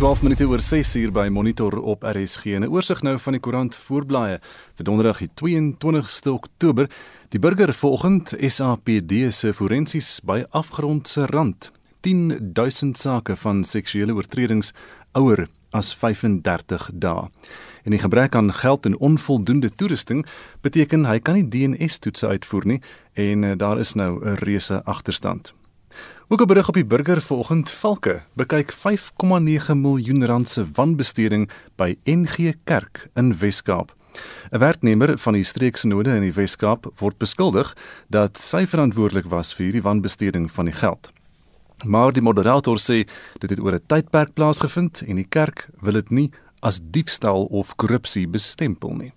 12 minute oor 6 uur by Monitor op RSG. 'n Oorsig nou van die koerant voorblaaie vir Donderdag die 22ste Oktober. Die burger vanoggend SAPD se forensies by afgrondse rand. 10000 sake van seksuele oortredings ouer as 35 dae. En die gebrek aan geld en onvoldoende toerusting beteken hy kan nie DNS-toetse uitvoer nie en eh, daar is nou 'n reuse agterstand. Ook 'n berig op die burger vanoggend Valke bekyk 5,9 miljoen rand se wanbesteding by NG Kerk in Wes-Kaap. 'n Werknemer van die streeksinode in die Wes-Kaap word beskuldig dat sy verantwoordelik was vir hierdie wanbesteding van die geld. Maar die moderator sê dit het oor 'n tydperk plaasgevind en die kerk wil dit nie as diefstal of korrupsie bestempel nie.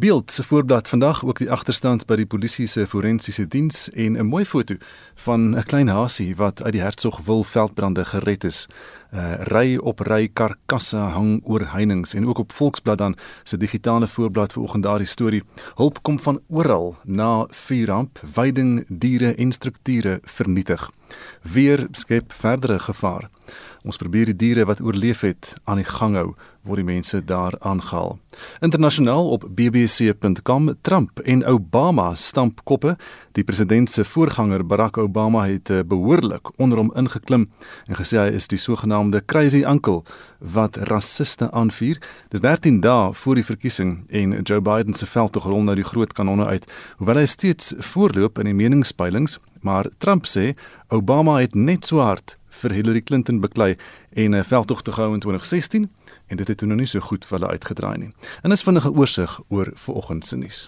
Beeld se voorblad vandag ook die agterstand by die polisie se forensiese diens en 'n mooi foto van 'n klein hasie wat uit die Hertsgwil veldbrande gered is. Uh, Ry op ry karkasse hang oor heininge en ook op Volksblad dan se digitale voorblad vanoggend daardie storie. Hulp kom van oral na vuurramp, veiding diere en strukture vernietig. Weer skep verdere gevaar. Ons probeer die diere wat oorleef het aan die gang hou word die mense daar aangehaal. Internasionaal op bbc.com Trump en Obama stamp koppe. Die president se voorganger Barack Obama het eh, behoorlik onder hom ingeklim en gesê hy is die sogenaamde crazy uncle wat rassiste aanvuur. Dis 13 dae voor die verkiesing en Joe Biden se veldtog rol nou die groot kanonne uit. Hoewel hy steeds voorloop in die meningspeilings, maar Trump sê Obama het net so hard vir Hillary Clinton beklei en 'n veldtog te gehou in 2016 en dit het toe nog nie so goed vir hulle uitgedraai nie. En is vinnige oorsig oor vanoggend se nuus.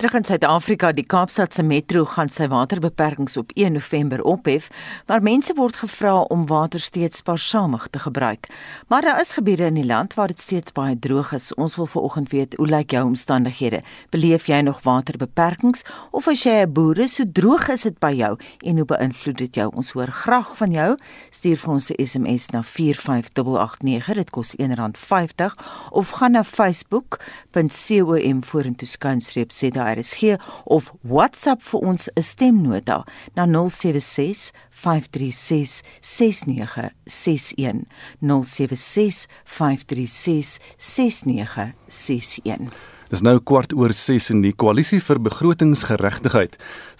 Terug in Suid-Afrika, die Kaapstad se metro gaan sy waterbeperkings op 1 November ophef, maar mense word gevra om water steeds spaarsamig te gebruik. Maar daar is gebiede in die land waar dit steeds baie droog is. Ons wil vanoggend weet, hoe lyk jou omstandighede? Beleef jy nog waterbeperkings of as jy 'n boer is, so droog is dit by jou en hoe beïnvloed dit jou? Ons hoor graag van jou. Stuur vir ons 'n SMS na 45889. Dit kos R1 50 of gaan na facebook.com vorentoe skynstreep ZRSG of WhatsApp vir ons 'n stemnota na 076 536 6961 076 536 6961 Dis nou kwart oor 6 en die koalisie vir begrotingsgeregtigheid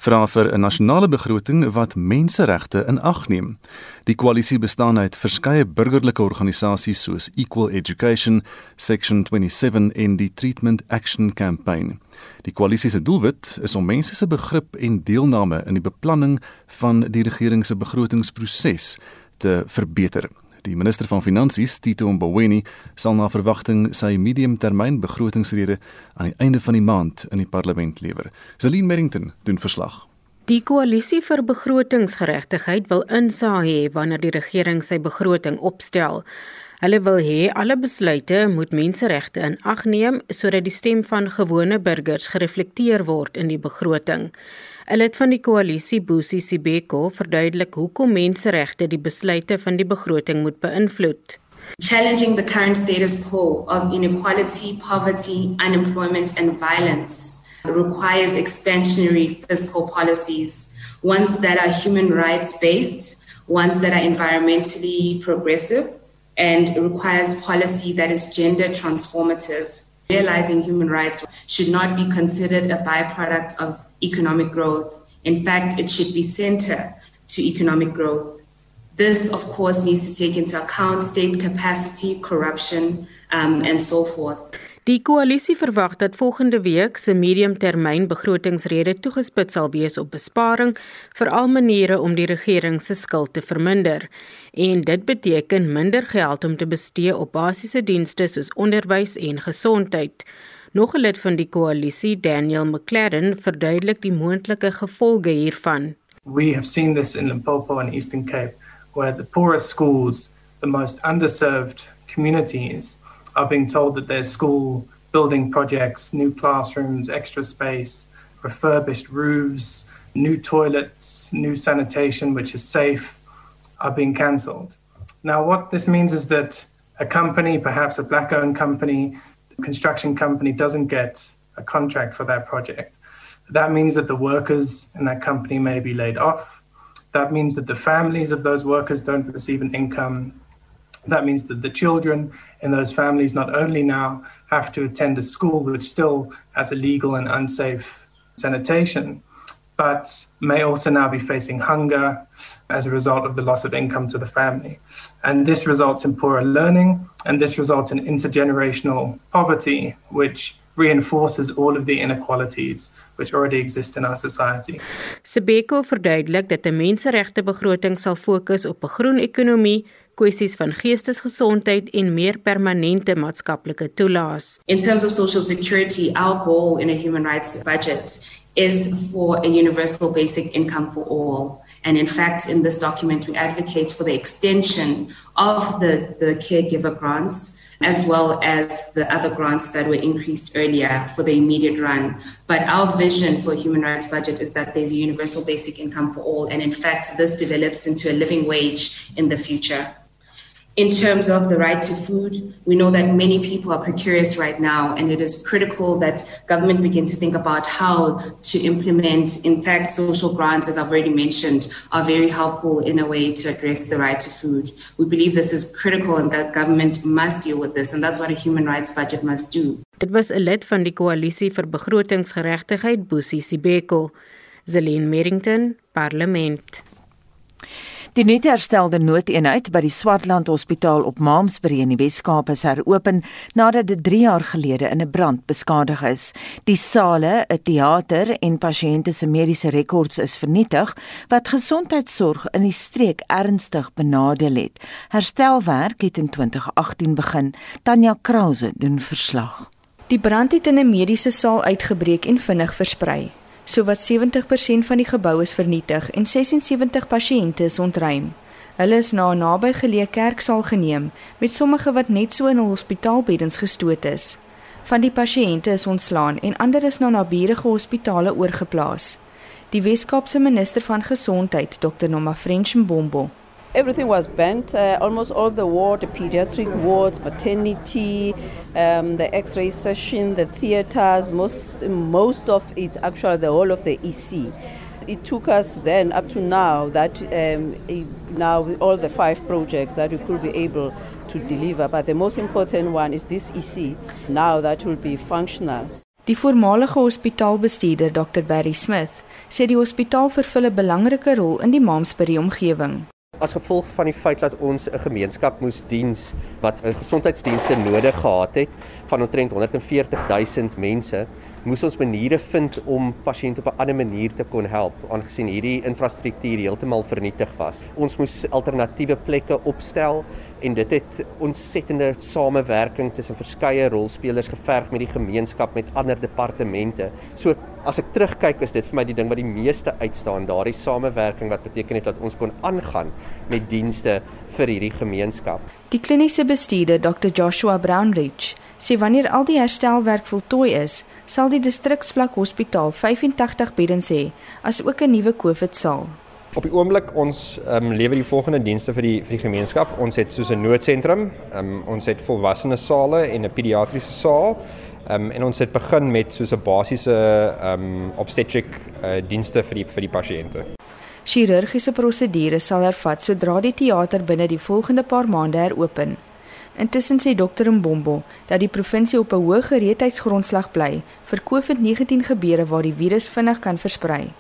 vra vir 'n nasionale begroting wat menseregte in ag neem. Die koalisie bestaan uit verskeie burgerlike organisasies soos Equal Education, Section 27 en die Treatment Action Campaign. Die koalisie se doelwit is om mense se begrip en deelname in die beplanning van die regering se begrotingsproses te verbeter. Die minister van Finansies, Tito Mboweni, sal na verwagting sy mediumtermyn begrotingsrede aan die einde van die maand in die parlement lewer. Celine Merrington doen verslag. Die koalisie vir begrotingsgeregtigheid wil insaag hê wanneer die regering sy begroting opstel. Hulle wil hê alle besluite moet menseregte in ag neem sodat die stem van gewone burgers gereflekteer word in die begroting. 'n Lid van die koalisie, Bosi Sibeko, verduidelik hoekom menseregte die besluite van die begroting moet beïnvloed. Challenging the current status quo of inequality, poverty, unemployment and violence requires expansionary fiscal policies, ones that are human rights based, ones that are environmentally progressive and requires policy that is gender transformative. Realizing human rights should not be considered a byproduct of economic growth. In fact, it should be center to economic growth. This, of course, needs to take into account state capacity, corruption, um, and so forth. Die koalisie verwag dat volgende week se mediumtermyn begrotingsrede toegespits sal wees op besparing, veral maniere om die regering se skuld te verminder. En dit beteken minder geld om te bestee op basiese dienste soos onderwys en gesondheid. Nog 'n lid van die koalisie, Daniel McLaren, verduidelik die moontlike gevolge hiervan. We have seen this in Limpopo and Eastern Cape where the poorest schools, the most underserved communities are being told that their school building projects, new classrooms, extra space, refurbished roofs, new toilets, new sanitation, which is safe, are being cancelled. Now, what this means is that a company, perhaps a black owned company, construction company, doesn't get a contract for that project. That means that the workers in that company may be laid off. That means that the families of those workers don't receive an income That means that the children in those families not only now have to attend a school which still has illegal and unsafe sanitation, but may also now be facing hunger as a result of the loss of income to the family. And this results in poorer learning, and this results in intergenerational poverty, which reinforces all of the inequalities which already exist in our society. Sebeko verduidelik dat 'n menseregte begroting sal fokus op 'n groen ekonomie, kwessies van geestesgesondheid en meer permanente maatskaplike toelaas. In terms of social security, our goal in a human rights budget is for a universal basic income for all. And in fact, in this document, we advocate for the extension of the, the caregiver grants as well as the other grants that were increased earlier for the immediate run. But our vision for human rights budget is that there's a universal basic income for all. And in fact, this develops into a living wage in the future. In terms of the right to food, we know that many people are precarious right now, and it is critical that government begin to think about how to implement. In fact, social grants, as I've already mentioned, are very helpful in a way to address the right to food. We believe this is critical and that government must deal with this, and that's what a human rights budget must do. Dit was 'n lid van die koalisie vir begrotingsgeregtigheid, Boesie Sibeko, Zelin Merrington, Parlement. Die nuut herstelde noodeenheid by die Swartland Hospitaal op Malmesbury in die Wes-Kaap is heropen nadat dit 3 jaar gelede in 'n brand beskadig is. Die sale, 'n teater en pasiënte se mediese rekords is vernietig wat gesondheidsorg in die streek ernstig benadeel het. Herstelwerk het in 2018 begin. Tanya Krause doen verslag. Die brand het in 'n mediese saal uitgebreek en vinnig versprei. Sowat 70% van die gebou is vernietig en 76 pasiënte is ontruim. Hulle is na 'n nabygeleë kerksaal geneem met sommige wat net so in 'n hospitaalbeddens gestoot is. Van die pasiënte is ontslaan en ander is na naburige hospitale oorgeplaas. Die Wes-Kaapse minister van gesondheid, Dr. Noma French Mbombo, Everything was burnt, uh, almost all the ward, the pediatric wards, maternity, um, the x-ray session, the theaters, most, most of it, actually the whole of the EC. It took us then up to now that um, now all the five projects that we could be able to deliver, but the most important one is this EC, now that will be functional. Die voormalige hospitaalbestuurder Dr Barry Smith sê die hospitaal vervul 'n belangrike rol in die Maamsbury omgewing as gevolg van die feit dat ons 'n gemeenskap moes diens wat gesondheidsdienste nodig gehad het van omtrent 140 000 mense, moes ons maniere vind om pasiënte op 'n ander manier te kon help aangesien hierdie infrastruktuur heeltemal vernietig was. Ons moes alternatiewe plekke opstel en dit het ontsettende samewerking tussen verskeie rolspelers geverg met die gemeenskap met ander departemente. So as ek terugkyk is dit vir my die ding wat die meeste uitstaan, daardie samewerking wat beteken het dat ons kon aangaan met dienste vir hierdie gemeenskap. Die kliniese bestuurder Dr Joshua Brownridge sê wanneer al die herstelwerk voltooi is, sal die distriksvlak hospitaal 85 beddens hê, asook 'n nuwe COVID-saal. Op die oomblik ons ehm um, lewer die volgende dienste vir die vir die gemeenskap. Ons het soos 'n noodsentrum, ehm um, ons het volwassene sale en 'n pediatriese saal. Ehm um, en ons het begin met soos 'n basiese ehm um, obstetric uh, dienste vir die vir die pasiënte. Chirurgiese prosedures sal hervat sodra die teater binne die volgende paar maande heropen. Intussen sê dokter Mbombo dat die provinsie op 'n hoë gereedheidsgrondslag bly vir COVID-19 gebeure waar die virus vinnig kan versprei.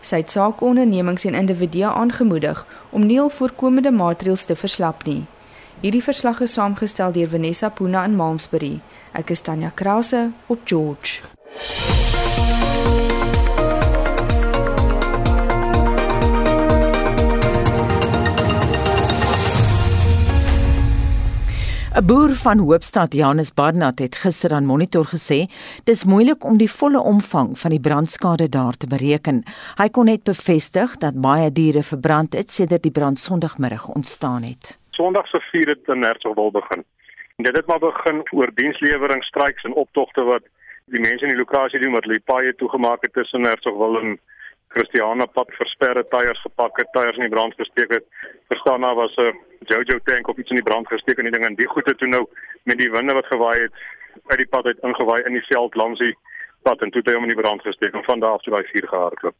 Sy het saakondernemings en individue aangemoedig om nie al voorkomende maatreëls te verslap nie. Hierdie verslag is saamgestel deur Vanessa Puna in Malmesbury. Ek is Tanya Krause op George. 'n Boer van Hoopstad, Janus Barnard, het gister aan Monitor gesê dis moeilik om die volle omvang van die brandskade daar te bereken. Hy kon net bevestig dat baie diere verbrand het sedert die brand Sondagmiddag ontstaan het. Sondag se vier het in Hertsgwil begin. En dit het maar begin oor dienslewering, stryks en optogte wat die mense in die lokasie doen wat hulle paaie toegemaak het tussen Hertsgwil en Christiana pad versperre tyres gepak het, tyres in die brand gesteek het. Verstaan nou was 'n Jojo tank of iets in die brand gesteek en die ding en die goede toe nou met die winde wat gewaai het uit die pad uit ingewaai in die veld langs die pad en toe het hy hom in die brand gesteek en van daar af toe daai vuur gehardloop.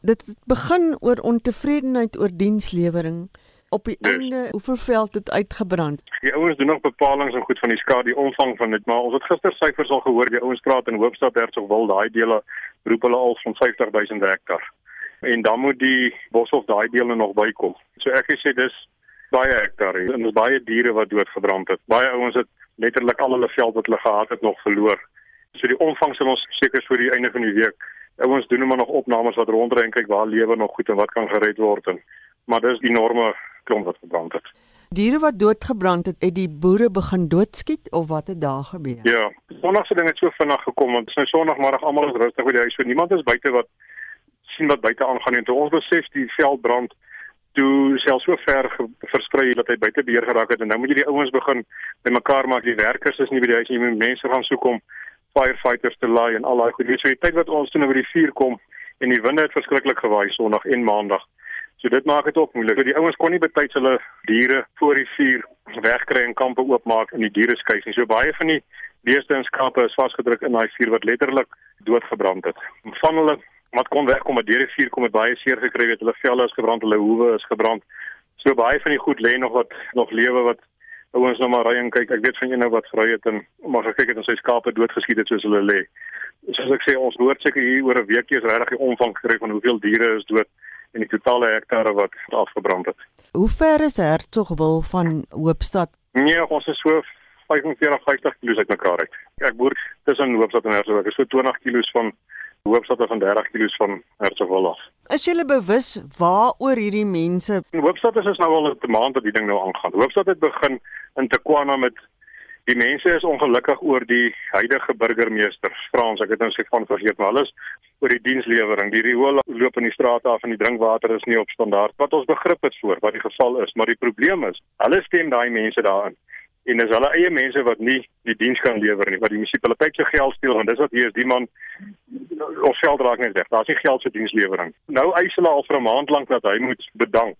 Dit begin oor ontevredenheid oor dienslewering op die dus. einde hoeveel veld het uitgebrand? Die ouens doen nog bepalinge en goed van die skade, die omvang van dit, maar ons het gister syfers al gehoor, die ouens praat in Hoofstad Hertsgwil, daai dele roep hulle al van 50000 hektaar. En dan moet die boshof daai dele nog bykom. So ek sê dis baie hektaar en dis baie diere wat doodgebrand het. Baie ouens het letterlik al hulle veld wat hulle gehad het nog verloor. So die omvang sal ons seker voor die einde van die week. Ouens doen maar nog opnames wat rondry en kyk waar lewe nog goed en wat kan gered word en maar dis enorme klomp wat gebrand het. Diere wat doodgebrand het, het die boere begin doodskiet of wat het daar gebeur? Ja, Sondag se ding het so vinnig gekom want dit is nou Sondagmiddag almal is rustig by die huis. So niemand is buite wat sien wat buite aangaan en toe ons besef die veldbrand toe selfs so ver versprei dat hy buite beheer geraak het en nou moet jy die ouens begin bymekaar maak die werkers is nie by die huis jy moet mense gaan soek om firefighters te laai en al daai goed weet so die tyd wat ons toe nou by die vuur kom en die winde het verskriklik gewaai sonderdag en maandag so dit maak dit ook moeilik. So die ouens kon nie betyds hulle diere voor die vuur wegkry en kampe oopmaak en die diere skuis nie. So baie van die beeste en skape is vasgedruk in daai vuur wat letterlik doodgebrand het. Van hulle wat kon wegkom met deur die vuur kom het baie seer gekry weet hulle velle is gebrand hulle hoewe is gebrand. So baie van die goed lê nog wat nog lewe wat ouens nou maar ry en kyk. Ek weet van een nou wat vry het en maar gekyk het en sy skape doodgeskiet het soos hulle lê. Soos ek sê ons hoor seker hier oor 'n weekie is regtig die omvang gekry van hoeveel diere is dood en die totale hektare wat afgebrand het hoe ver is Hertsgwil van Hoopstad nee ons is so 45 50 km uit mekaar uit ek boer tussen Hoopstad en Hertsgwil ek is so 20 km van Hoopstad van 30 km van Hertsgwil af. Is julle bewus waaroor hierdie mense? In Hoopstad is ons nou al 'n maand dat die ding nou aangaan. Hoopstad het begin in Tekwana met die mense is ongelukkig oor die huidige burgemeester Frans. Ek het nou sê van vergeet maar alles oor die dienslewering. Die riool loop in die strate af en die drinkwater is nie op standaard. Wat ons begrip het voor wat die geval is, maar die probleem is, hulle stem daai mense daarin. En dis hulle eie mense wat nie die diens kan lewer nie wat die munisipaliteit se geld steel en dis wat hier is. Die man ons geld raak net weg. Daar's nie geld vir dienslewering. Nou eis hulle al vir 'n maand lank dat hy moet bedank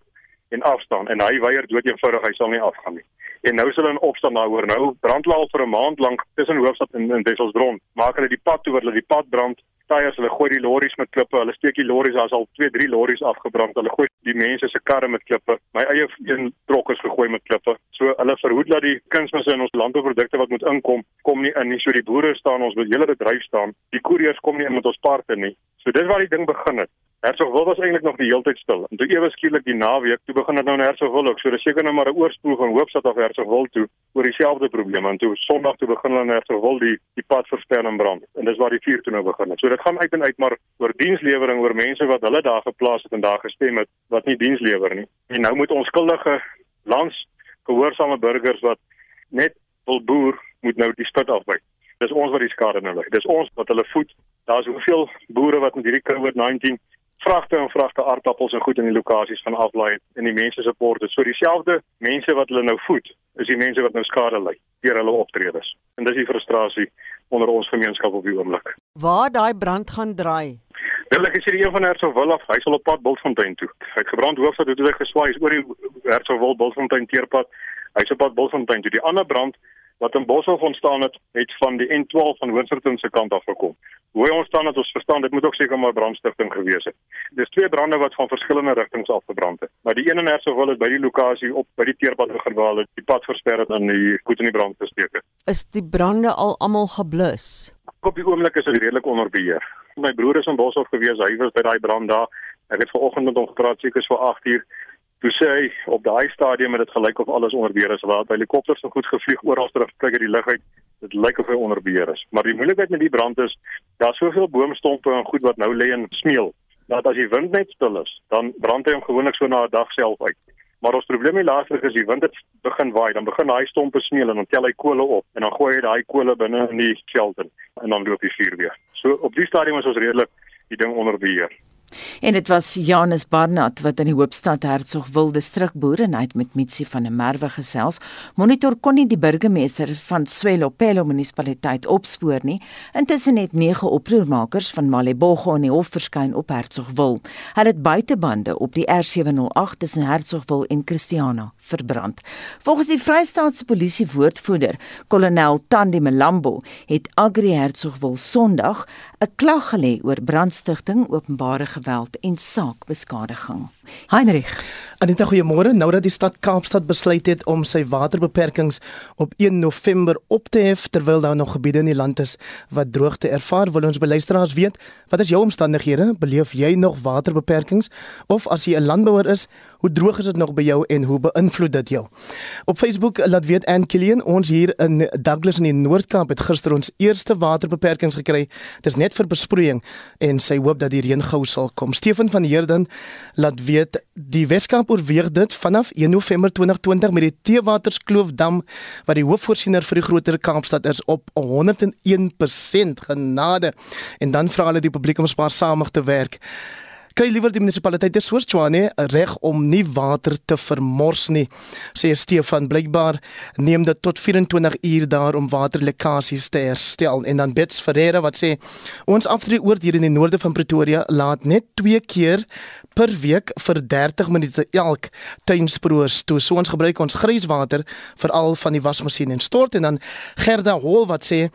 en afstaan en hy weier dood eenvoudig hy sal nie afgaan nie en nou is hulle in opstand daaroor nou brand hulle al vir 'n maand lank tussen Hoofstad en, en Wesselsbron maak hulle die pad toe waar hulle die pad brand tyres, hulle gooi die lorries met klippe, hulle steek die lorries, daar's al 2, 3 lorries afgebrand. Hulle gooi die mense se karre met klippe. My eie een trok is gegooi met klippe. So hulle verhoed dat die kunsmisse in ons landbouprodukte wat moet inkom, kom nie in nie. So die boere staan ons met hele bedryf staan. Die koeriers kom nie in met ons parte nie. So dis waar die ding begin het. Hertsgwil was eintlik nog die hele tyd stil. En toe ewe skielik die naweek, toe begin dit nou in Hertsgwil ook. So dis seker nou maar 'n oorspoel van Hoopstad af Hertsgwil toe oor dieselfde probleem. En toe Sondag toe begin hulle in Hertsgwil die die pad versper en brand. En dis waar die vuur toe nou begin het. So dit gaan uit en uit maar oor dienslewering oor mense wat hulle daar geplaas het en daar gestem het wat nie diens lewer nie. En nou moet onskuldige lands gehoorsame burgers wat net wil boer moet nou die spit afbyt. Dis ons wat die skade nou ly. Dis ons wat hulle voed. Daar's hoeveel boere wat met hierdie COVID-19 vragte en vragte aardappels en goed in die lokasies van aflaai en die mense se borde. So dieselfde mense wat hulle nou voed, is die mense wat nou skade ly deur hulle optredes. En dis die frustrasie onder ons gemeenskap op die oomblik. Waar daai brand gaan draai? Wel ek sê die een van Hertsgwil af, hy sal op pad Bultfontein toe. Hy het gebrand hoofstad toe hy geswaai is oor die Hertsgwil Bultfontein teerpad. Hy sal pad Bultfontein toe. Die ander brand wat in Boshof ontstaan het, het van die N12 van Hoofserton se kant af gekom. Hoe hy ontstaan het, ons verstaan, dit moet ook seker maar brandstigting gewees het. Dis twee brande wat van verskillende rigtings afgebrand het. Maar die een in Hersowil is by die lokasie op by die teerpad begin waar hulle die pad versper het en die goed in die brand gesteek het. Is die brande al almal geblus? Op die oomblik is dit redelik onder beheer. My broer is in Boshof gewees, hy was by daai brand daar. Ek het vanoggend met hom gepraat, seker so 8 uur. Toe sê hy op daai stadium het dit gelyk of alles onder beheer is. Waar helikopters so goed gevlieg oral terug kyk uit die lug uit. Dit lyk of hy onder beheer is. Maar die moeilikheid met die brand is daar's soveel boomstompe en goed wat nou lê en smeel. Dat as die wind net stil is, dan brand hy hom gewoonlik so na 'n dag self uit. Maar ons probleem hier laaslik is die wind het begin waai, dan begin daai stompe smeel en dan tel hy kole op en dan gooi hy daai kole binne in die shelter en dan loop die vuur weer. So op die stadium is ons redelik die ding onder beheer. En dit was Janus Barnard wat in die Hoopstad Hertsog wilde strukboere net met Mitsi van der Merwe gesels. Monitor kon nie die burgemeester van Swelopelo munisipaliteit opspoor nie. Intussen het 9 oproermakers van Malebogo in die hof verskyn op Hertsogwil. Hulle het buitebande op die R708 tussen Hertsogwil en Christiana verbrand. Volgens die Vrystaatse polisie woordvoerder, kolonel Tandi Melambo, het Agri Hertsogwil Sondag 'n klag gelê oor brandstigting, openbare geweld en saakbeskadiging. Heinrich Anita, goeiemôre. Nou dat die stad Kaapstad besluit het om sy waterbeperkings op 1 November op te hef terwyl daar nog gebiede in die land is wat droogte ervaar, wil ons beluisteraars weet, wat is jou omstandighede? Beleef jy nog waterbeperkings of as jy 'n landbouer is, hoe droog is dit nog by jou en hoe beïnvloed dit jou? Op Facebook laat weet Ann Killian, ons hier in Douglas in die Noord-Kaap het gister ons eerste waterbeperkings gekry. Dit is net vir besproeiing en sy hoop dat die reën gou sal kom. Stefan van Heerden laat weet die Weskaap oorweeg dit vanaf 1 November 2020 met die Teewaterskloofdam wat die hoofvoorsiener vir die groter Kaapstad is op 101% genade. En dan vra hulle die publiek om spaarsamig te werk kry liewer die munisipaliteit soos Tshwane reg om nie water te vermors nie sê Stefan blykbaar. Neem dit tot 24 uur daar om waterlekkasies te herstel. En dan Bets Ferreira wat sê ons afdrie oord hier in die noorde van Pretoria laat net twee keer per week vir 30 minute elk tuinsproos toe. So ons gebruik ons grijswater veral van die wasmasjien en stort. En dan Gerda Hol wat sê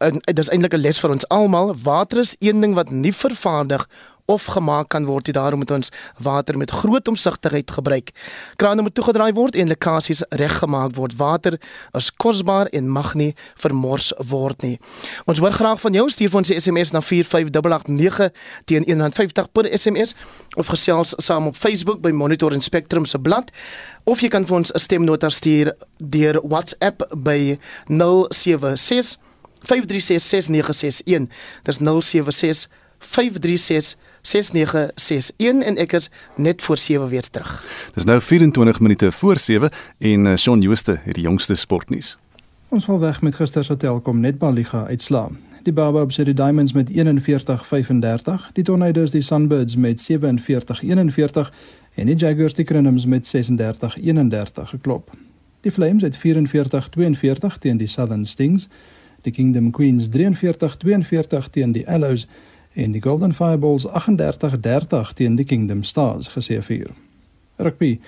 en dit is eintlik 'n les vir ons almal. Water is een ding wat nie vervaardig of gemaak kan word. Dit daarom moet ons water met groot omsigtigheid gebruik. Krane moet toegedraai word en lekkasies reggemaak word. Water is kosbaar en mag nie vermors word nie. Ons hoor graag van jou. Stuur ons 'n SMS na 45889 teen 150 per SMS of gesels saam op Facebook by Monitor en Spectrum se blad of jy kan vir ons 'n stemnota stuur deur WhatsApp by 076 536 6961. Dis 076 536 6961 en ek is net voor 7 weer terug. Dis nou 24 minute voor 7 en uh, Shaun Jooste het die jongste sportnuus. Ons val weg met gister se Telkom Netball Liga uitslaa. Die Barbers het die Diamonds met 41-35, die Tornadoes die Sunbirds met 47-41 en die Jaguars die Crinums met 36-31 geklop. Die Flames het 44-42 teen die Southern Stings, die Kingdom Queens 43-42 teen die Allows en die Golden Fireballs 38-30 teen die Kingdom Stars gesê vir. Rugby.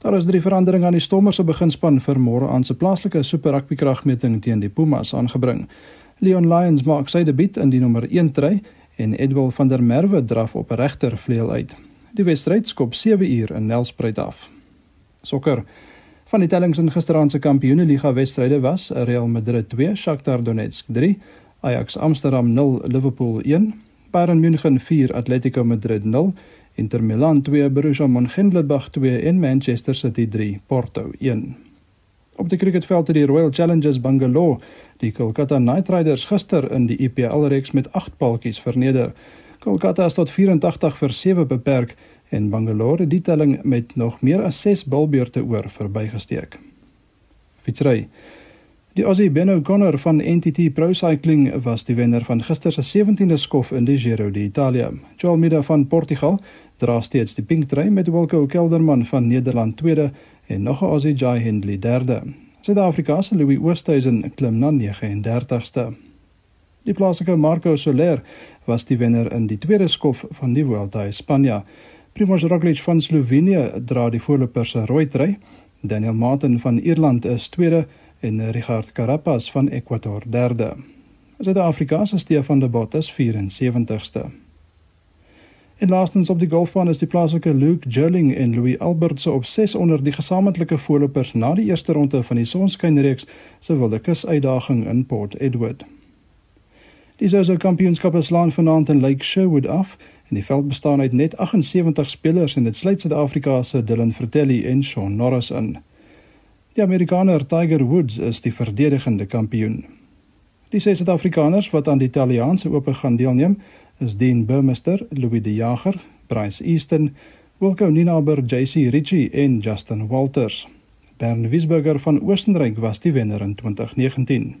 Daar is drie veranderinge aan die Stormers se beginspan vir môre aan se plaaslike Super Rugby kragmeting teen die Pumas aangebring. Leon Lions maak sy debuut in die nommer 1 try en Edwil van der Merwe draf op regter vleuel uit. Die wedstryd skop 7 uur in Nelspruit af. Sokker. Van die tellings in gisteraand se Kampioenligga wedstryde was Real Madrid 2, Shakhtar Donetsk 3, Ajax Amsterdam 0, Liverpool 1, Bayern München 4 Atletico Madrid 0 Inter Milan 2 Borussia Mönchengladbach 2 en Manchester City 3 Porto 1 Op die cricketveld het die Royal Challengers Bangalore die Kolkata Knight Riders gister in die IPL reeks met 8 paltjies verneder. Kolkata is tot 84 vir 7 beperk en Bangalore het die telling met nog meer as 6 bilbeurte oor verbygesteek. Fietsry Die Aussie Ben O'Connor van NTT Pro Cycling was die wenner van gister se 17de skof in die Giro d'Italia. Joel Mida van Portugal dra steeds die pink trui met Wilco Kelderman van Nederland tweede en nog 'n Aussie Jai Hindley derde. Suid-Afrika se Louis Oosthuizen klim na 39ste. Die plaaslike Marco Soler was die wenner in die tweede skof van die Vuelta a España. Primož Roglič van Slovenië dra die voorloper se rooi trui. Daniel Martin van Ierland is tweede en Richard Carapaz van Ecuador derde. Suid-Afrika se Stefan de Bottas 74ste. En laastens op die golfbaan is die plaaslike Luke Jurling en Louis Albert se op 6 onder die gesamentlike voorlopers na die eerste ronde van die Sonskynreeks se Wilde Kus uitdaging in Port Edward. Die Zozo Kampioenskappe slaan vanaand in Lake Sherwood af en die veld bestaan uit net 78 spelers en dit sluit Suid-Afrika se Dylan Vertelli en Shaun Norris in. Die Amerikaner Tiger Woods is die verdedigende kampioen. Die ses Suid-Afrikaners wat aan die Italiaanse Ope gaan deelneem, is Dean Burmester, Louis De Jager, Bryce Easton, Wilco Ninaber, JC Ritchie en Justin Walters. Bern Wiesberger van Oostenryk was die wenner in 2019.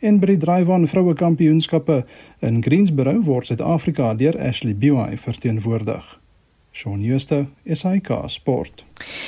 En by die Drywan Vroue Kampioenskappe in Greensboro word Suid-Afrika deur Ashley Buy verteenwoordig. Shaun Schuster, SAK Sport.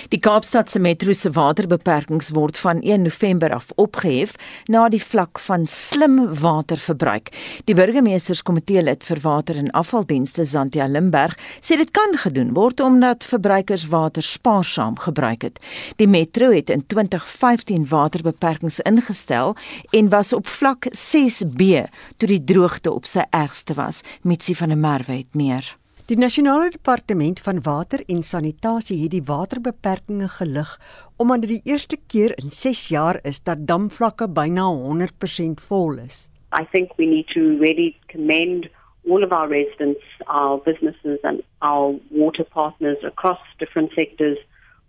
Die Kaapstad se metro se waterbeperkings word van 1 November af opgehef na die vlak van slim waterverbruik. Die burgemeesterskomitee lid vir water en afvaldienste Zantia Limberg sê dit kan gedoen word omdat verbruikers water spaarsaam gebruik het. Die metro het in 2015 waterbeperkings ingestel en was op vlak 6B toe die droogte op sy ergste was. Mitsi van der Merwe het meer. Die Nasionale Departement van Water en Sanitasie het die waterbeperkings gelig omdat dit die eerste keer in 6 jaar is dat damvlakke byna 100% vol is. I think we need to really commend all of our residents, our businesses and our water partners across different sectors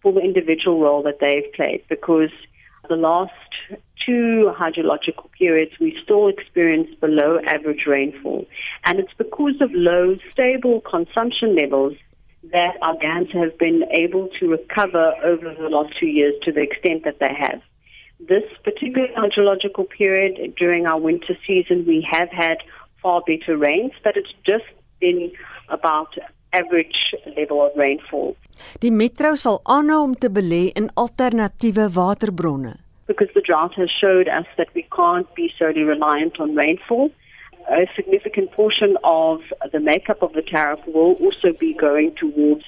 for the individual role that they've played because the last two hydrological periods, we still experience below average rainfall. And it's because of low, stable consumption levels that our dams have been able to recover over the last two years to the extent that they have. This particular hydrological period during our winter season, we have had far better rains, but it's just been about average level of rainfall. Die metro sal aanhou om te belê in alternatiewe waterbronne. Because the drought has showed us that we can't be solely reliant on rainfall. A significant portion of the makeup of the tariff will also be going towards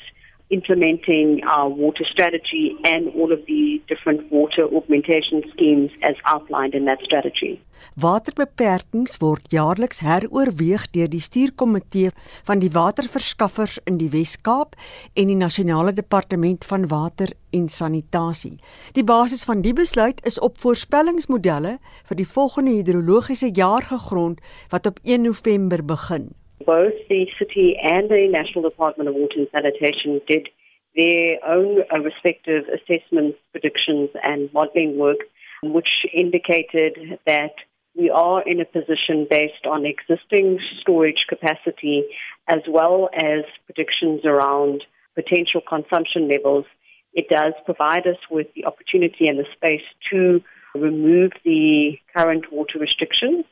implementing our water strategy and all of the different water augmentation schemes as outlined in that strategy. Waterbeperkings word jaarliks heroorweeg deur die stuurkomitee van die waterverskaffers in die Wes-Kaap en die Nasionale Departement van Water en Sanitasie. Die basis van die besluit is op voorspellingsmodelle vir die volgende hidrologiese jaar gegrond wat op 1 November begin. Both the city and the National Department of Water and Sanitation did their own uh, respective assessments, predictions, and modeling work, which indicated that we are in a position based on existing storage capacity as well as predictions around potential consumption levels. It does provide us with the opportunity and the space to remove the current water restrictions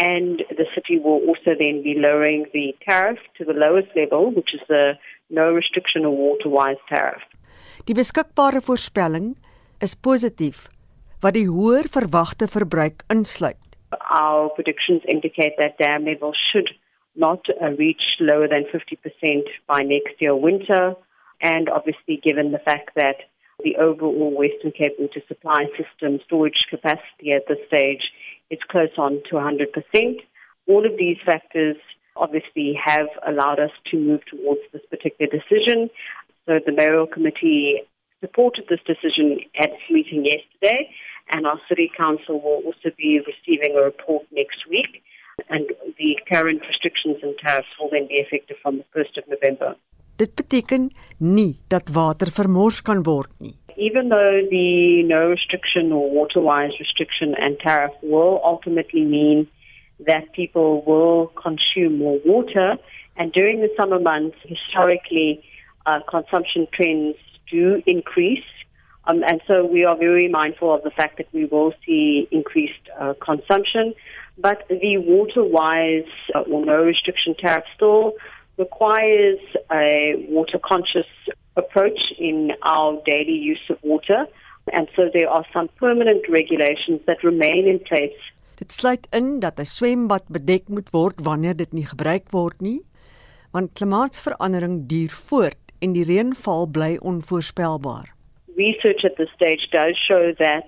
and the city will also then be lowering the tariff to the lowest level, which is the no restriction or water-wise tariff. Die beskikbare voorspelling is positief wat die hoër verwagte verbruik insluit. Our predictions indicate that dam level should not uh, reach lower than 50% by next year winter and obviously given the fact that the overall Western Cape water supply system storage capacity at this stage it's close on to 100%. All of these factors obviously have allowed us to move towards this particular decision. So the mayoral committee supported this decision at its meeting yesterday, and our city council will also be receiving a report next week. And the current restrictions and tariffs will then be effective from the 1st of November. Dit beteken nie dat water vermors kan word nie. Even though the no restriction or water-wise restriction and tariff will ultimately mean that people will consume more water, and during the summer months, historically, uh, consumption trends do increase. Um, and so we are very mindful of the fact that we will see increased uh, consumption. But the water-wise uh, or no restriction tariff still requires a water conscious approach in our daily use of water. And so there are some permanent regulations that remain in place. Dit sluit in dat 'n swembad bedek moet word wanneer dit nie gebruik word nie, want klimaatsverandering duur voort en die reënval bly onvoorspelbaar. Research at this stage does show that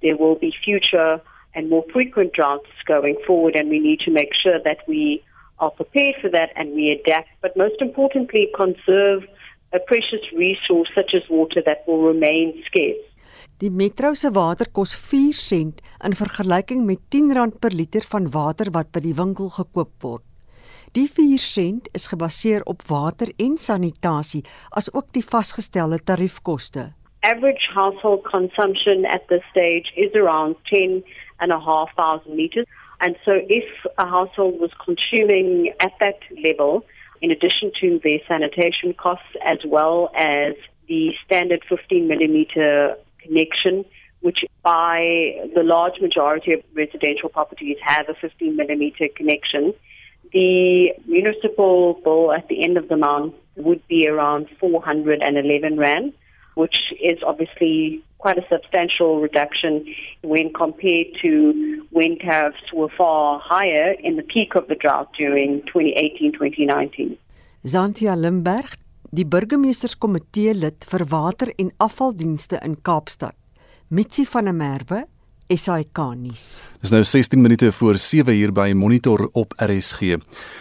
there will be future and more frequent droughts going forward and we need to make sure that we are prepared for that and we adapt but most importantly conserve a precious resource such as water that will remain scarce. Die metro se water kos 4 sent in vergelyking met R10 per liter van water wat by die winkel gekoop word. Die 4 sent is gebaseer op water en sanitasie asook die vasgestelde tariefkoste. Average household consumption at this stage is around 10 and a half thousand liters. And so if a household was consuming at that level, in addition to their sanitation costs as well as the standard 15 millimeter connection, which by the large majority of residential properties have a 15 millimeter connection. The municipal bill at the end of the month would be around 411 Rand, which is obviously quite a substantial reduction when compared to when tariffs were far higher in the peak of the drought during 2018-2019. Zantia Limberg, die burgemeesterskomitee lid vir water en afvaldienste in Kaapstad. Mitsi van der Merwe, SAK nuus. Dis nou 16 minute voor 7 uur by Monitor op RSG.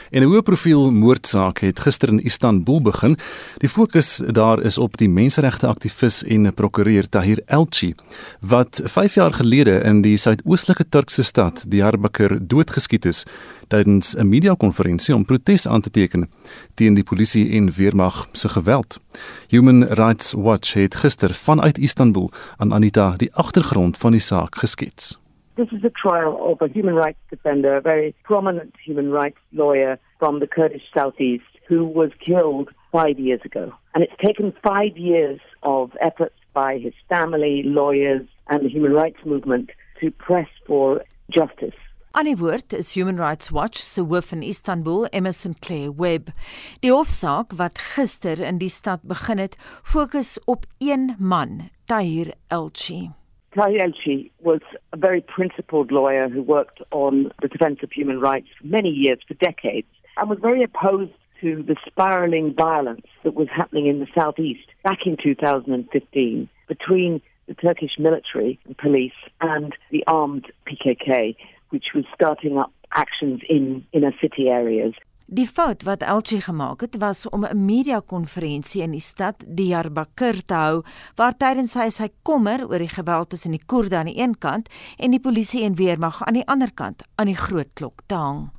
En 'n hoë profiel moordsaak het gister in Istanbul begin. Die fokus daar is op die menseregte aktivis en prokureur Tahir Elçi wat 5 jaar gelede in die suidoostelike Turkse stad Diyarbakir doodgeskiet is tydens 'n media-konferensie om protes aan te teken teen die polisie en weermag se geweld. Human Rights Watch het gister vanuit Istanbul aan Anita die agtergrond van die saak geskets. This is a trial of a human rights defender, a very prominent human rights lawyer from the Kurdish southeast, who was killed five years ago. And it's taken five years of efforts by his family, lawyers, and the human rights movement to press for justice. Aan die woord is Human Rights Watch se hoof in Istanbul, Emerson Claire Webb. Die hofsaak wat gister in die stad begin het, fokus op een man, Tahir Elchi. Elchi was a very principled lawyer who worked on the defense of human rights for many years, for decades, and was very opposed to the spiraling violence that was happening in the southeast back in 2015 between the Turkish military and police and the armed PKK, which was starting up actions in inner city areas. Die fout wat Elchi gemaak het was om 'n media-konferensie in die stad Diyarbakir te hou waar tydens hy sy kommer oor die geweld tussen die Koerde aan die een kant en die polisie en weermag aan die ander kant aan die groot klok te hang.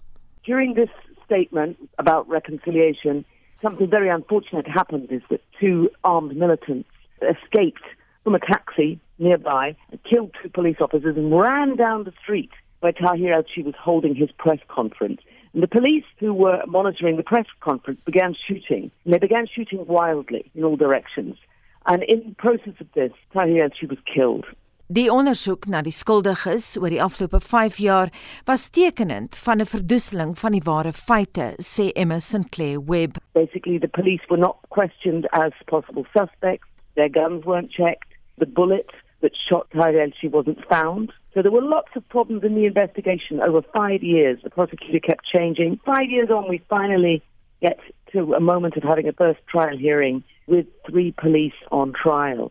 During this statement about reconciliation, something very unfortunate happened is that two armed militants escaped from a taxi nearby and killed two police officers and ran down the street where Tahir Elchi was holding his press conference. And the police who were monitoring the press conference began shooting. And they began shooting wildly in all directions. And in the process of this, Tahir Elchi was killed. Die ondersoek na die skuldiges oor die afgelope 5 jaar was tekenend van 'n verdoeseling van die ware feite, sê Emma Sinclair Webb. Basically, the police were not questioned as possible suspects. Their guns weren't checked. The bullet that shot Tahir Elchi wasn't found. So there were lots of problems in the investigation over five years. The prosecutor kept changing. Five years on, we finally get to a moment of having a first trial hearing with three police on trial.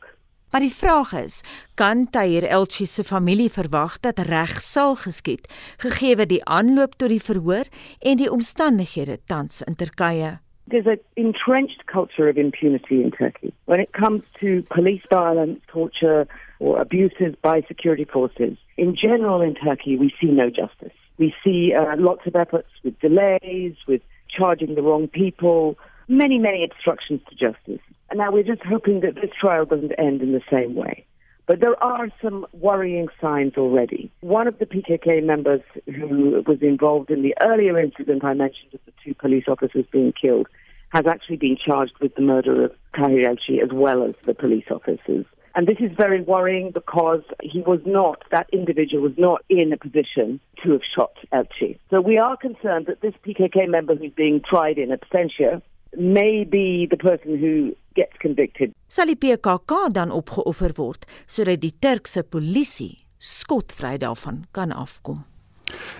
Maar die vraag is, kan Tahir Elchi se familie verwag dat reg sal geskied gegee die aanloop tot die verhoor en die omstandighede tans in Turkye? There's an entrenched culture of impunity in Turkey. When it comes to police violence, torture, or abuses by security forces, in general in Turkey, we see no justice. We see uh, lots of efforts with delays, with charging the wrong people, many, many obstructions to justice. And now we're just hoping that this trial doesn't end in the same way. But there are some worrying signs already. One of the PKK members who was involved in the earlier incident I mentioned of the two police officers being killed has actually been charged with the murder of Tahir Elchi as well as the police officers. And this is very worrying because he was not, that individual was not in a position to have shot Elchi. So we are concerned that this PKK member who's being tried in absentia may be the person who gets convicted. Sal die PKK dan opgeoffer word sodat die Turkse polisie skotvry daarvan kan afkom?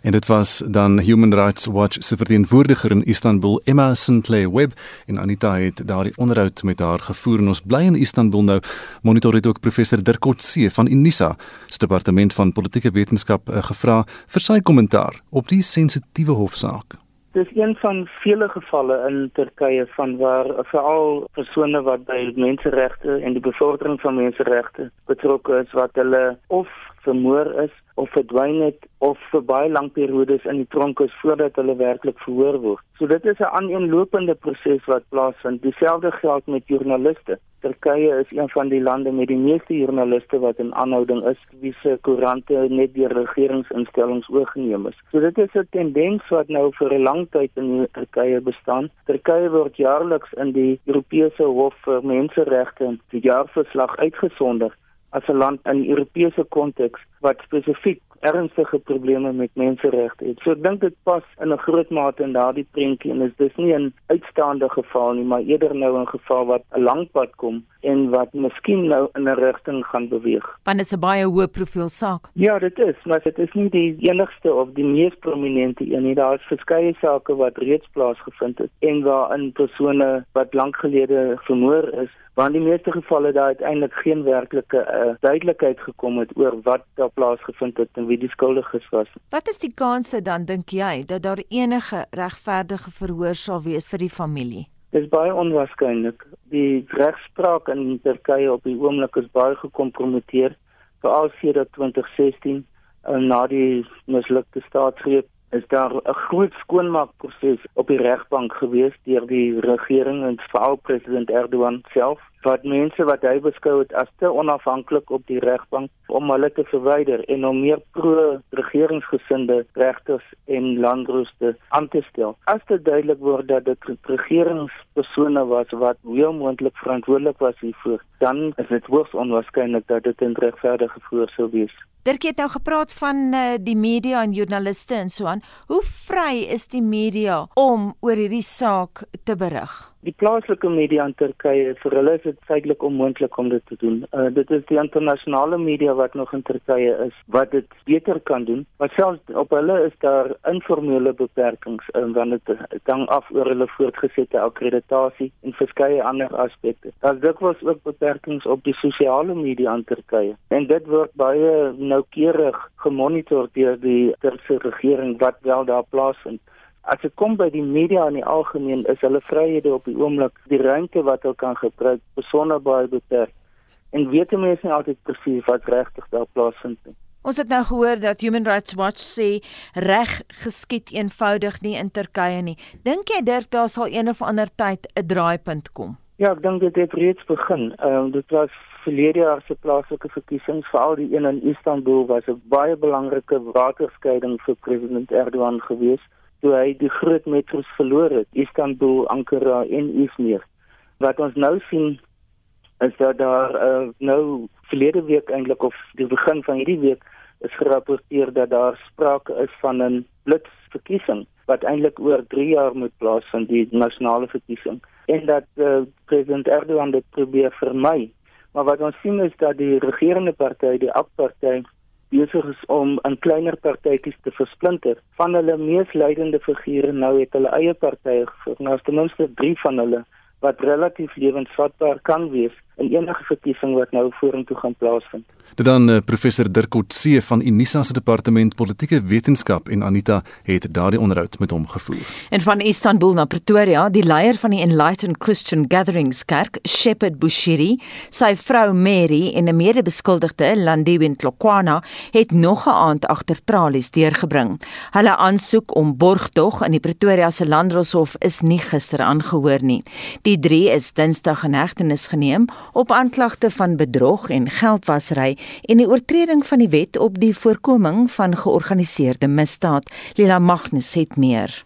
En dit was dan Human Rights Watch se verteenwoordiger in Istanbul, Emma Sinclair Webb en Anita het daardie onderhoud met haar gevoer en ons bly in Istanbul nou. Monitor het ook professor Dirk Coetzee van Unisa se departement van politieke wetenskap eh, gevra vir sy kommentaar op die sensitiewe hofsaak. Dit is een van vele gevalle in Turkye van waar veral persone wat by menseregte en die bevordering van menseregte betrokke is wat hulle of vermoor is of verdwyn het of vir baie lank periodes in die tronk is voordat hulle werklik verhoor word. So dit is 'n aaneenlopende proses wat plaasvind. Dieselfde geld met joernaliste. Turkye is een van die lande met die meeste joernaliste wat in aanhouding is, wie se koerante net deur regeringsinstellings oorgeneem is. So dit is 'n tendens wat nou vir 'n lang tyd in Turkye bestaan. Turkye word jaarliks in die Europese Hof vir Menseregte die jaarverslag uitgesonder as 'n land in Europese konteks wat spesifiek ernstige probleme met menseregte het. So ek dink dit pas in 'n groot mate in daardie prentjie en is dis nie 'n uitstaande geval nie, maar eerder nou 'n geval wat 'n lang pad kom en wat miskien nou in 'n rigting gaan beweeg. Want dit is 'n baie hoë profiel saak. Ja, dit is, maar dit is nie die enigste of die mees prominente een nie. Daar is verskeie sake wat reeds plaasgevind het en waarin persone wat lank gelede vermoor is In die meeste gevalle daar uiteindelik geen werklike uh, duidelikheid gekom het oor wat daar plaasgevind het en wie die skuldiges was. Wat is die kanse dan dink jy dat daar enige regverdige verhoor sal wees vir die familie? Dit is baie onwaarskynlik. Die regspraak in Turkye op die oomblik is baie gekompromiteer, veral sedert 2016 uh, na die mislukte staatsgreep is daar 'n groot skoonmaakproses op die regbank gewees deur die regering en veral president Erdogan self wat mense wat hy beskou het as te onafhanklik op die regbank om hulle te verwyder en om meer pro-regeringsgesinde regters en landrooste aan te stel. As dit duidelik word dat dit regeringspersone was wat heel moontlik verantwoordelik was hiervoor, dan is dit hoogs onwaarskynlik dat dit 'n regverdige voor sou wees. Dirk het nou gepraat van uh, die media en joernaliste en so aan. Hoe vry is die media om oor hierdie saak te berig? Die plaaslike media in Turkye vir hulle is dit feitelik onmoontlik om dit te doen. Uh, dit is die internasionale media wat nog in Turkye is wat dit beter kan doen. Maar selfs op hulle is daar informele beperkings uh, wanneer dit hang af oor hulle voortgesette akkreditasie en verskeie ander aspekte. Daar dikwels ook beperkings op die sosiale media in Turkye. En dit word baie noukeurig gemonitor deur die Turkse regering wat wel daar plaasvind. As dit kom by die media in die algemeen, is hulle vryhede op die oomblik die ruimte wat hulle kan gebruik besonder baie beperk. En weet mense nie altyd presies wat regtig daar plaasvind nie. Ons het nou gehoor dat Human Rights Watch sê reg geskied eenvoudig nie in Turkye nie. Dink jy Dirk daar sal een of ander tyd 'n draaipunt kom? Ja, ek dink dit het reeds begin. Ehm um, dit was verlede jaar se plaaslike verkiesings, veral die een in Istanbul was 'n baie belangrike waterskeiding vir president Erdogan geweest toe hy die groot metro's verloor het, Istanbul, Ankara en Izmir. Wat ons nou sien is dat daar uh, nou verlede week eintlik of die begin van hierdie week is gerapporteer dat daar sprake is van 'n blitsverkiesing wat eintlik oor 3 jaar moet plaasvind die nasionale verkiesing en dat uh, president Erdogan dit probeer vermy. Maar wat ons sien is dat die regerende party, die AK-party, besig is om in kleiner partytjies te versplinter. Van hulle mees leidende figure nou het hulle eie partye gevorm. Nou ten minste 3 van hulle wat relatief lewensvatbaar kan wees in enige verkiesing wat nou vorentoe gaan plaasvind. Dit dan uh, professor Dirk Coetzee van Unisa se departement politieke wetenskap en Anita het daardie onderhoud met hom gevoer. En van Istanbul na Pretoria, die leier van die Enlightened Christian Gatherings Kerk, Shepherd Bushiri, sy vrou Mary en 'n mede-beskuldigde, Landiwe Ntlokwana, het nog 'n aand agter tralies deurgebring. Hulle aansoek om borgtog in die Pretoria se Landdroshof is nie gister aangehoor nie. Die drie is Dinsdag in hegtenis geneem op aanklagte van bedrog en geldwasery en die oortreding van die wet op die voorkoming van georganiseerde misdaad. Lila Magnus het meer.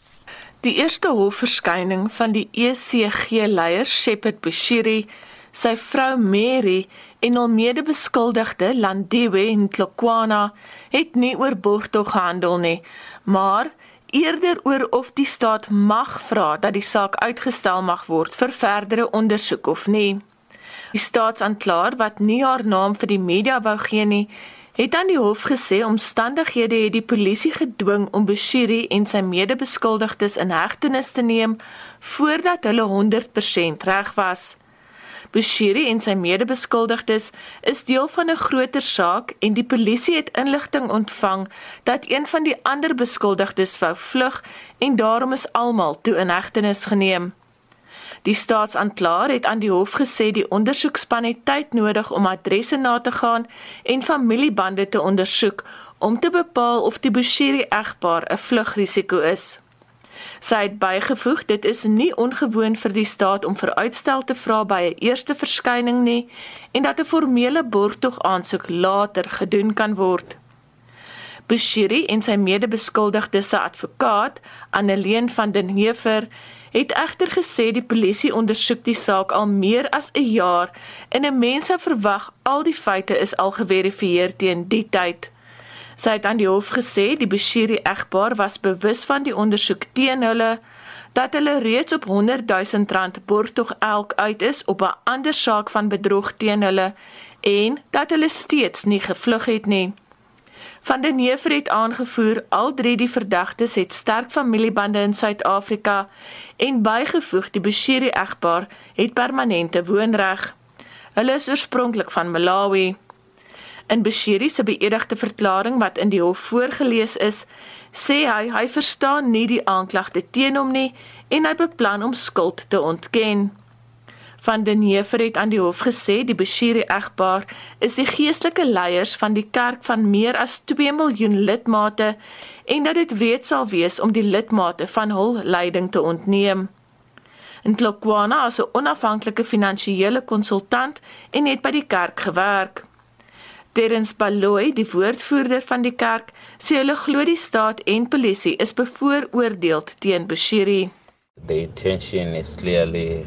Die eerste hofverskyning van die ECG-leier Shepard Bushiri, sy vrou Mary en hul mede-beskuldigde Landiwe Ntlokwana het nie oor borgtog gehandel nie, maar eerder oor of die staat mag vra dat die saak uitgestel mag word vir verdere ondersoek of nie. Die staatsanklaer wat nie haar naam vir die media wou gee nie, het aan die hof gesê omstandighede het die polisie gedwing om Bushiri en sy mede-beskuldigdes in hegtenis te neem voordat hulle 100% reg was. Bushiri en sy mede-beskuldigdes is deel van 'n groter saak en die polisie het inligting ontvang dat een van die ander beskuldigdes wou vlug en daarom is almal toe in hegtenis geneem. Die staatsanklaer het aan die hof gesê die ondersoekspan het tyd nodig om adresse na te gaan en familiebande te ondersoek om te bepaal of die Bushiri egpaar 'n vlugrisiko is. Sy het bygevoeg dit is nie ongewoon vir die staat om vir uitstel te vra by 'n eerste verskyning nie en dat 'n formele borgtog aansoek later gedoen kan word. Bushiri en sy mede-beskuldigde se advokaat, Anneleen van den Heever, het egter gesê die polisie ondersoek die saak al meer as 'n jaar en 'n mens sou verwag al die feite is al geverifieer teen die tyd. Sy het aan die hof gesê die Bashiri egpaar was bewus van die ondersoek teen hulle dat hulle reeds op 100 000 rand borgtog elk uit is op 'n ander saak van bedrog teen hulle en dat hulle steeds nie gevlug het nie. Van den Neever het aangevoer al drie die verdagtes het sterk familiebande in Suid-Afrika en bygevoeg die Bushiri egpaar het permanente woonreg. Hulle is oorspronklik van Malawi. In Bashiri se beëdigde verklaring wat in die hof voorgeles is, sê hy hy verstaan nie die aanklagte teen hom nie en hy beplan om skuld te ontken. Van den Heever het aan die hof gesê die Bashiri egpaar is die geestelike leiers van die kerk van meer as 2 miljoen lidmate en dat dit weet sal wees om die lidmate van hul leiding te ontneem. En Klokwana as 'n onafhanklike finansiële konsultant en het by die kerk gewerk. Terens Baloy, die woordvoerder van die kerk, sê hulle glo die staat en polisie is bevooroordeel teen Bashiri. The intention is clearly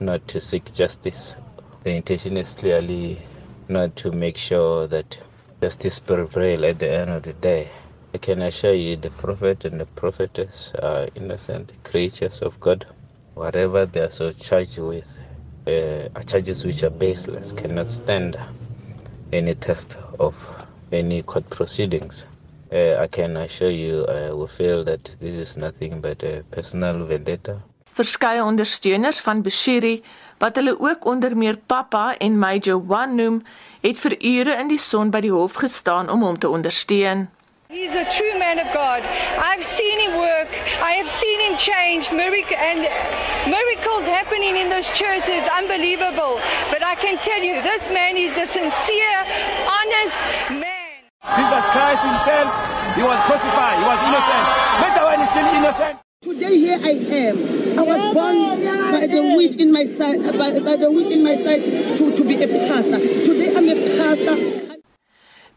not to seek justice. The intention is clearly not to make sure that justice prevail at the end of the day. I can assure you the prophet and the prophetess are innocent creatures of God. Whatever they are so charged with uh, are charges which are baseless, cannot stand any test of any court proceedings. Uh, I can assure you, I will feel that this is nothing but a personal vendetta. Verskeie ondersteuners van Bashiri, wat hulle ook onder meer Papa en Major One noem, het vir ure in die son by die hof gestaan om hom te ondersteun. He's a true man of God. I've seen him work. I have seen him change. Miracle and miracles happening in this church is unbelievable. But I can tell you, this man is a sincere, honest man. Jesus Christ himself, he was crucified. He was innocent. Major One is still innocent. Today here I am. I was born by the witch in my side, by, by the witch in my side to, to be a pastor. Today I'm a pastor.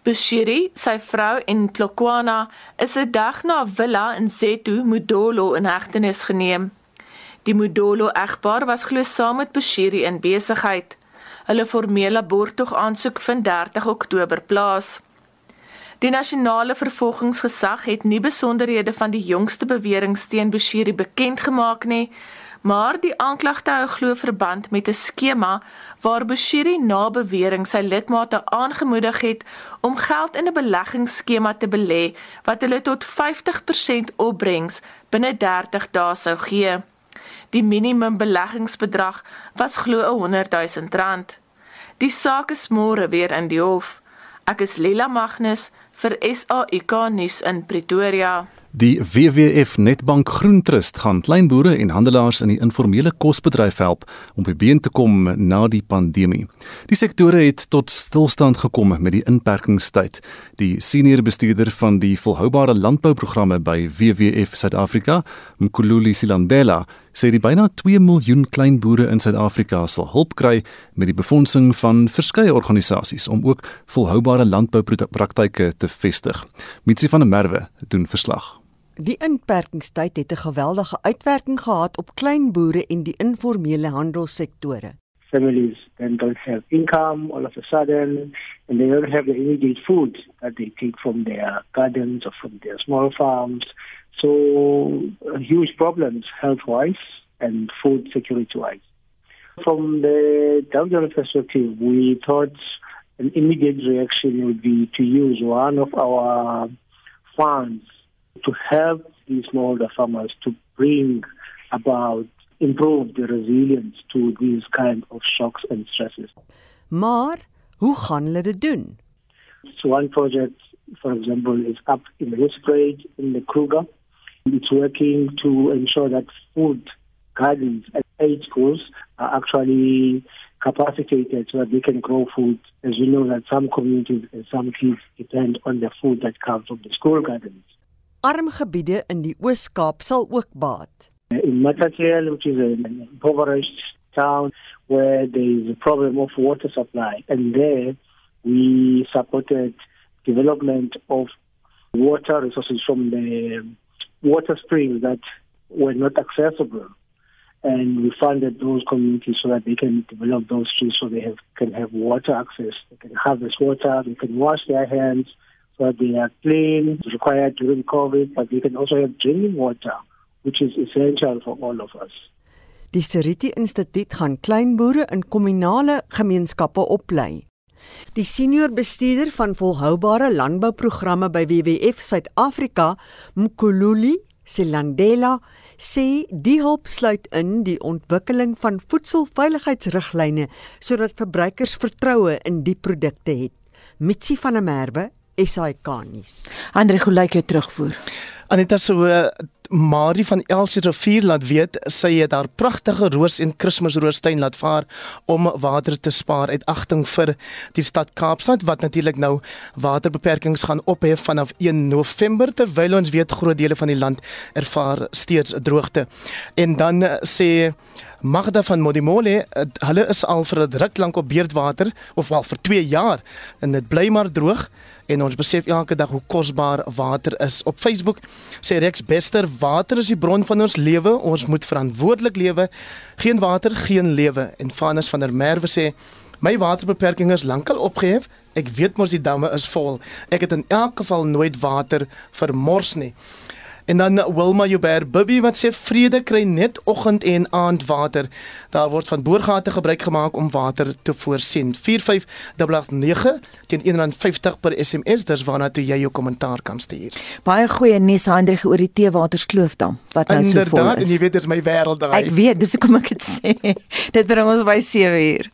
Bushiri, sy vrou en Klokwana is 'n dag na villa in Zetu, Modolo in hegtenis geneem. Die Modolo egpaar was glo saam met Bushiri in besigheid. Hulle formele abortog aansoek vind 30 Oktober plaas. Die nasionale vervolgingsgesag het nie besonderhede van die jongste bewering teen Bushiri bekend gemaak nie, maar die aanklagte hou glo verband met 'n skema waar Bushiri na bewering sy lidmate aangemoedig het om geld in 'n beleggingsskema te belê wat hulle tot 50% opbrengs binne 30 dae sou gee. Die minimum beleggingsbedrag was glo 100 000 rand. Die saak is môre weer in die hof. Ek is Lila Magnus vir SAIK nuus in Pretoria. Die WWF Netbank Groentrust gaan kleinboere en handelaars in die informele kosbedryf help om by been te kom na die pandemie. Die sektore het tot stilstand gekom met die inperkingstyd. Die senior bestuurder van die volhoubare landbouprogramme by WWF Suid-Afrika, Mkhululi Silandela, sê die byna 2 miljoen kleinboere in Suid-Afrika sal hulp kry met die befondsing van verskeie organisasies om ook volhoubare landboupraktyke te vestig. Mitsi van der Merwe doen verslag. Die inperkingstyd het 'n geweldige uitwerking gehad op kleinboere en die informele handelssektore. Families then don't have income all of a sudden and they don't have the immediate food that they take from their gardens or from their small farms. So uh, huge problems health-wise and food security-wise. From the government perspective, we thought an immediate reaction would be to use one of our funds to help these smallholder farmers to bring about improve the resilience to these kind of shocks and stresses. Maar hoe gaan hulle dit doen? So one project, for example, is up in Housebridge in the Kruger. It's working to ensure that food gardens at eight schools are actually capacitated so that they can grow food. As you know, that some communities and some kids depend on the food that comes from the school gardens. Arm gebiede in die Oos-Kaap sal ook baat. In Matatiele, which is an impoverished town where there is a problem of water supply, and there we supported development of water resources from the water springs that were not accessible. And we funded those communities so that they can develop those trees so they have, can have water access. They can harvest water, they can wash their hands so that they are clean, required during COVID, but they can also have drinking water, which is essential for all of us. Die Seriti Instituut gaan kleinboere in kommunale gemeenskappe oplei. Die senior bestuurder van volhoubare landbouprogramme by WWF Suid-Afrika, Mkhululi Selandela sê die hulp sluit in die ontwikkeling van voedselveiligheidsriglyne sodat verbruikers vertroue in die produkte het. Mitsi van der Merwe, SAK nuus. Andre Gelyk jou terugvoer. Aneta so Marie van Elsie Rivier laat weet sy het haar pragtige roos en Kersroostuin laat vaar om water te spaar uit agting vir die stad Kaapstad wat natuurlik nou waterbeperkings gaan ophef vanaf 1 November terwyl ons weet groot dele van die land ervaar steeds droogte. En dan sê Magda van Modimole, hulle is al vir 'n ruk lank op beurtwater of wel vir 2 jaar en dit bly maar droog en ons besef elke dag hoe kosbaar water is. Op Facebook sê Rex Bester, water is die bron van ons lewe. Ons moet verantwoordelik lewe. Geen water, geen lewe. En Vanus van der Merwe sê, my waterbeperking is lankal opgehef. Ek weet mos die damme is vol. Ek het in elk geval nooit water vermors nie. En dan Wilma Joubert Bibby wat sê vrede kry net oggend en aand water. Daar word van boorgate gebruik gemaak om water te voorsien. 4589 teen 150 per SMS, dis waarna toe jy jou kommentaar kan stuur. Baie goeie nuus Hendrik oor die Teewaterskloofdam wat nou Inderdaad, so vol is. en jy weet dis my wêreld daai. Ek weet, dis hoekom ek dit sê. Dit bring ons by 7 uur.